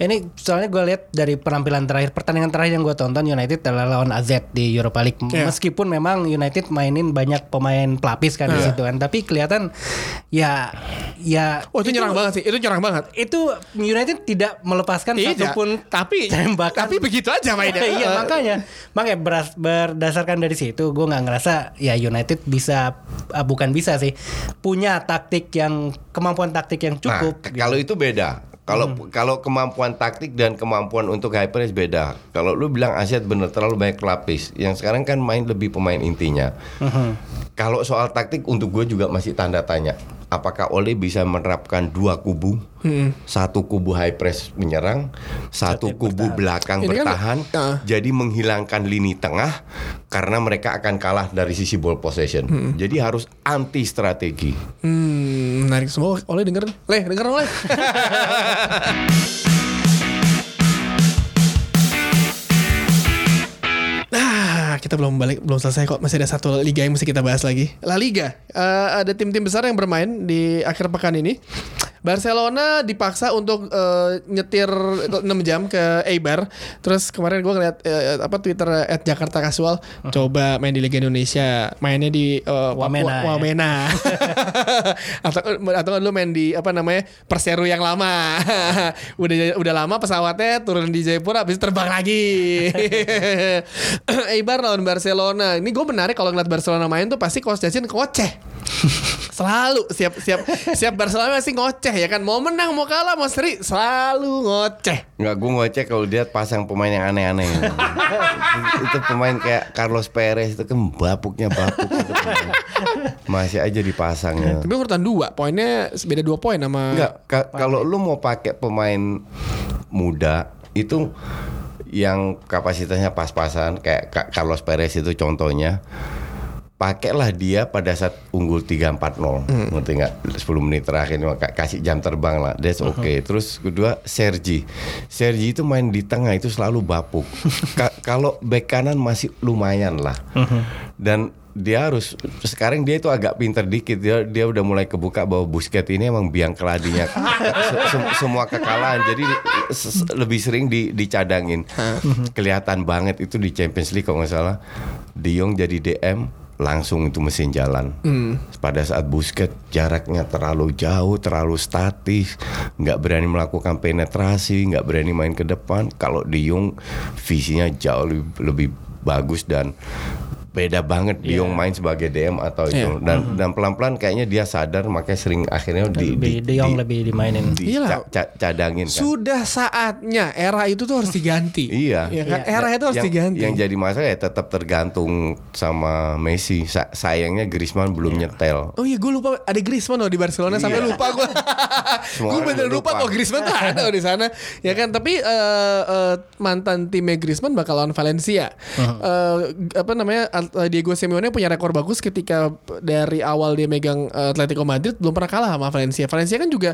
Ini soalnya gue lihat dari penampilan terakhir pertandingan terakhir yang gue tonton United adalah lawan AZ di Europa League. Iya. Meskipun memang United mainin banyak pemain pelapis kan di Iya. situ kan, tapi kelihatan ya ya Oh itu, nyerang banget sih. Itu nyerang banget. itu United tidak melepaskan Tidak. satupun tapi tembakan. tapi begitu aja mainnya. iya makanya makanya beras- berdasarkan dari situ gue nggak ngerasa ya United bisa ah, bukan bisa sih punya taktik yang kemampuan taktik yang cukup Nah, kalau itu beda. Kalau kalau kemampuan taktik dan kemampuan untuk high press beda. Kalau lu bilang Aset bener terlalu banyak pelapis. Yang sekarang kan main lebih pemain intinya. Kalau soal taktik untuk gue juga masih tanda tanya. Apakah Ole bisa menerapkan dua kubu? Satu kubu high press menyerang, satu kubu belakang Ini kan- bertahan. Ah. Jadi menghilangkan lini tengah karena mereka akan kalah dari sisi ball possession. Jadi harus anti strategi. Hmm, menarik semua. Oleh denger, leh denger oleh. Nah, kita belum balik, belum selesai kok. Masih ada satu liga yang mesti kita bahas lagi. La Liga. Eh, ada tim-tim besar yang bermain di akhir pekan ini. Barcelona dipaksa untuk eh, nyetir 6 jam ke Eibar. Terus kemarin gue ngeliat eh, apa Twitter at Jakarta Casual coba main di Liga Indonesia, mainnya di eh, Wamena, ya. Wamena. atau atau lu main di apa namanya Perseru yang lama. udah udah lama pesawatnya turun di Jayapura habis terbang lagi. Eibar lawan Barcelona. Ini gue menarik kalau ngeliat Barcelona main tuh pasti Justin koceh. Selalu siap siap siap Barcelona masih ngoceh ya kan. Mau menang mau kalah mau seri selalu ngoceh. Nggak, gue ngoceh kalau lihat pasang pemain yang aneh-aneh. itu pemain kayak Carlos Perez itu kan bapuknya bapuk. itu. Masih aja dipasangnya. Tapi urutan dua, poinnya beda dua poin sama Enggak, ka- kalau lu mau pakai pemain muda itu yang kapasitasnya pas-pasan kayak Ka- Carlos Perez itu contohnya pakailah dia pada saat unggul 3-4-0 ngerti nggak? 10 menit terakhir kasih jam terbang lah. That's okay. Terus kedua Sergi. Sergi itu main di tengah itu selalu bapuk. Ka- kalau bek kanan masih lumayan lah. Dan dia harus sekarang dia itu agak pinter dikit. Dia dia udah mulai kebuka bahwa Busquets ini emang biang keladinya. Se- se- semua kekalahan. Jadi se- lebih sering di, dicadangin. Kelihatan banget itu di Champions League kalau nggak salah. De Jong jadi DM langsung itu mesin jalan. Pada saat Busquets jaraknya terlalu jauh terlalu statis nggak berani melakukan penetrasi nggak berani main ke depan kalau De Jong visinya jauh lebih, lebih bagus dan beda banget De Jong main sebagai DM atau itu Iya. dan dan pelan-pelan kayaknya dia sadar makanya sering akhirnya di, Lebih De Jong lebih dimainin. di Iyalah. ca- ca- cadangin kan. Sudah saatnya era itu tuh harus diganti. Iya. Ya kan? Iya. Era itu harus yang, diganti. yang jadi masalah ya tetap tergantung sama Messi. Sa- sayangnya Griezmann belum nyetel. Oh iya gue lupa ada Griezmann loh di Barcelona sampai Iya. lupa gue. Gue bener lupa kok Griezmann tuh ada di sana. Ya kan tapi eh, eh, mantan timnya Griezmann bakal lawan Valencia. Eh, apa namanya Diego Simeone punya rekor bagus ketika dari awal dia megang eh, Atletico Madrid belum pernah kalah sama Valencia. Valencia kan juga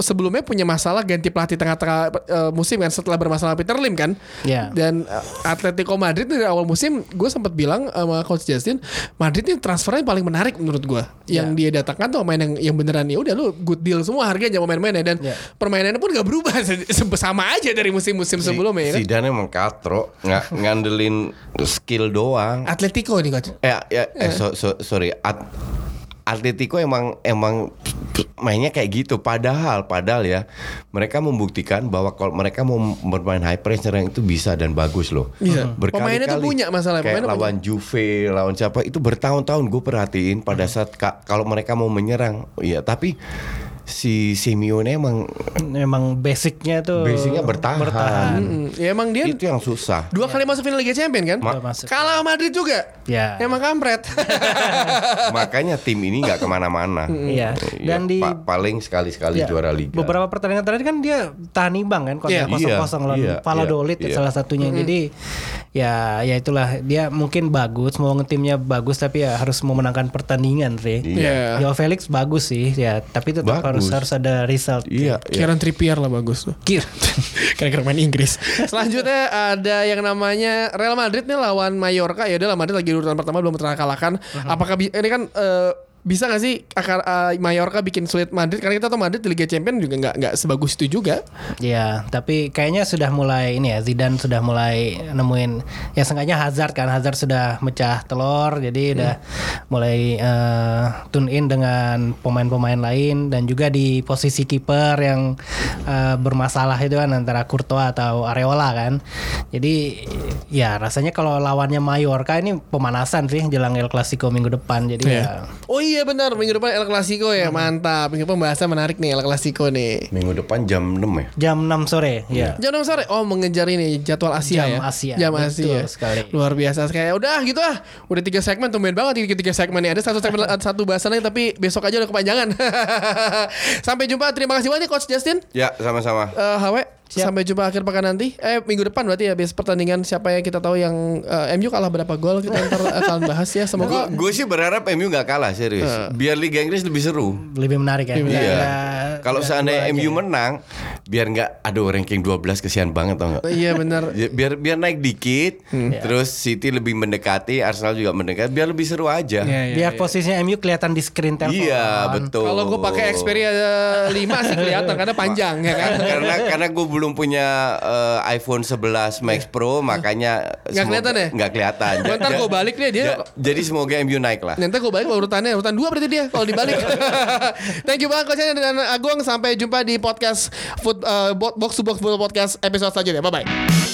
sebelumnya punya masalah ganti pelatih tengah-tengah eh, musim kan setelah bermasalah Peter Lim kan. Iya. Dan uh, Atletico Madrid dari awal musim gue sempat bilang sama coach Justin, Madrid ini transfernya paling menarik menurut gue. Yang dia datangkan tuh pemain yang yang beneran ya udah lu good deal semua harganya pemain-pemainnya dan Ya. permainannya pun gak berubah sama aja dari musim-musim sebelumnya ya kan. Zidane emang katro, nggak ngandelin skill doang. Atletico nih coach. Ya, ya, eh, so- so- sorry. At- Atletico emang emang mainnya kayak gitu. Padahal, padahal ya, mereka membuktikan bahwa kalau mereka mau bermain high press nyerang itu bisa dan bagus loh. Bisa. Berkali-kali. Pemainnya tuh punya masalah, Kayak pemainnya lawan Juve, lawan siapa itu bertahun-tahun gue perhatiin pada saat ka- kalau mereka mau menyerang, iya. Tapi si Simeone emang Memang basicnya tuh basicnya bertahan. Mm, ya emang dia Itu yang susah. dua kali masuk final Liga Champion kan? Ma- masuk. Kalah Madrid juga. Ya. Emang kampret. Makanya tim ini nggak ke mana-mana. Iya. Ya, Dan di pa- paling sekali-sekali Ya, juara liga. Beberapa pertandingan terakhir kan dia tahan imbang kan Iya. kontra kosong kosong Iya, lawan iya, Valladolid iya, iya. salah satunya. Jadi ya ya itulah dia mungkin bagus mau ngetimnya bagus tapi ya harus memenangkan pertandingan sih. Iya. Joao Felix bagus sih ya tapi tetap harus Bagus. harus ada result. Iya, iya. Kieran Trippier lah bagus tuh. Kir. Kira-kira main Inggris. Selanjutnya ada yang namanya Real Madrid nih lawan Mallorca. Ya udah Madrid lagi di urutan pertama belum pernah kalahkan. Apakah ini kan eh, bisa gak sih akar eh, Mallorca bikin sulit Madrid? Karena kita tahu Madrid di Liga Champions juga nggak nggak sebagus itu juga. Ya, tapi kayaknya sudah mulai ini ya Zidane sudah mulai nemuin ya sengaja Hazard kan Hazard sudah mecah telur jadi udah mulai eh, tune in dengan pemain-pemain lain dan juga di posisi kiper yang eh, bermasalah itu kan antara Courtois atau Areola kan. Jadi ya rasanya kalau lawannya Mallorca ini pemanasan sih jelang El Clasico minggu depan. Jadi ya Oh iya benar minggu depan El Clasico ya mantap. Minggu pembahasan menarik nih El Clasico nih. Minggu depan jam 6 ya. jam 6 sore ya. Jam 6 sore. Oh mengejar ini jadwal Asia Jam ya. Asia, Jam betul Asia. sekali. Luar biasa kayak udah gitu ah. Udah tiga segmen tumben banget ini tiga segmen nih. Ada satu segmen satu bahasan lagi tapi besok aja udah kepanjangan. Sampai jumpa. Terima kasih banyak Coach Justin. Ya, sama-sama. Eh Hawe. Siap. Sampai jumpa akhir pekan nanti. Eh minggu depan berarti ya bias pertandingan siapa yang kita tahu yang eh, MU kalah berapa gol kita ntar akan bahas ya. Semoga Gue sih berharap MU nggak kalah serius. Biar Liga Inggris lebih seru. Lebih menarik ya. Lebih menarik. Iya. Ya, Kalau ya, seandainya aja MU ya. menang, biar nggak aduh ranking 12 kesian banget tau nggak? Iya benar. Ya, biar biar naik dikit, terus City lebih mendekati, Arsenal juga mendekat, biar lebih seru aja. Iya, iya, Biar iya. posisinya MU kelihatan di screen telepon. Iya, betul. Kalau gue pakai Xperia 5 sih kelihatan karena panjang ya kan. karena karena gue belum punya eh, iPhone 11 Max Pro makanya Nggak kelihatan ya? nggak kelihatan. Ntar Ja- gua balik deh, dia- ja- jadi semoga MU naik lah. Nanti gue balik urutannya urutan dua berarti dia kalau dibalik. Thank you banget Coach dan Agung sampai jumpa di podcast food, eh, box to box Football podcast episode selanjutnya. Bye bye.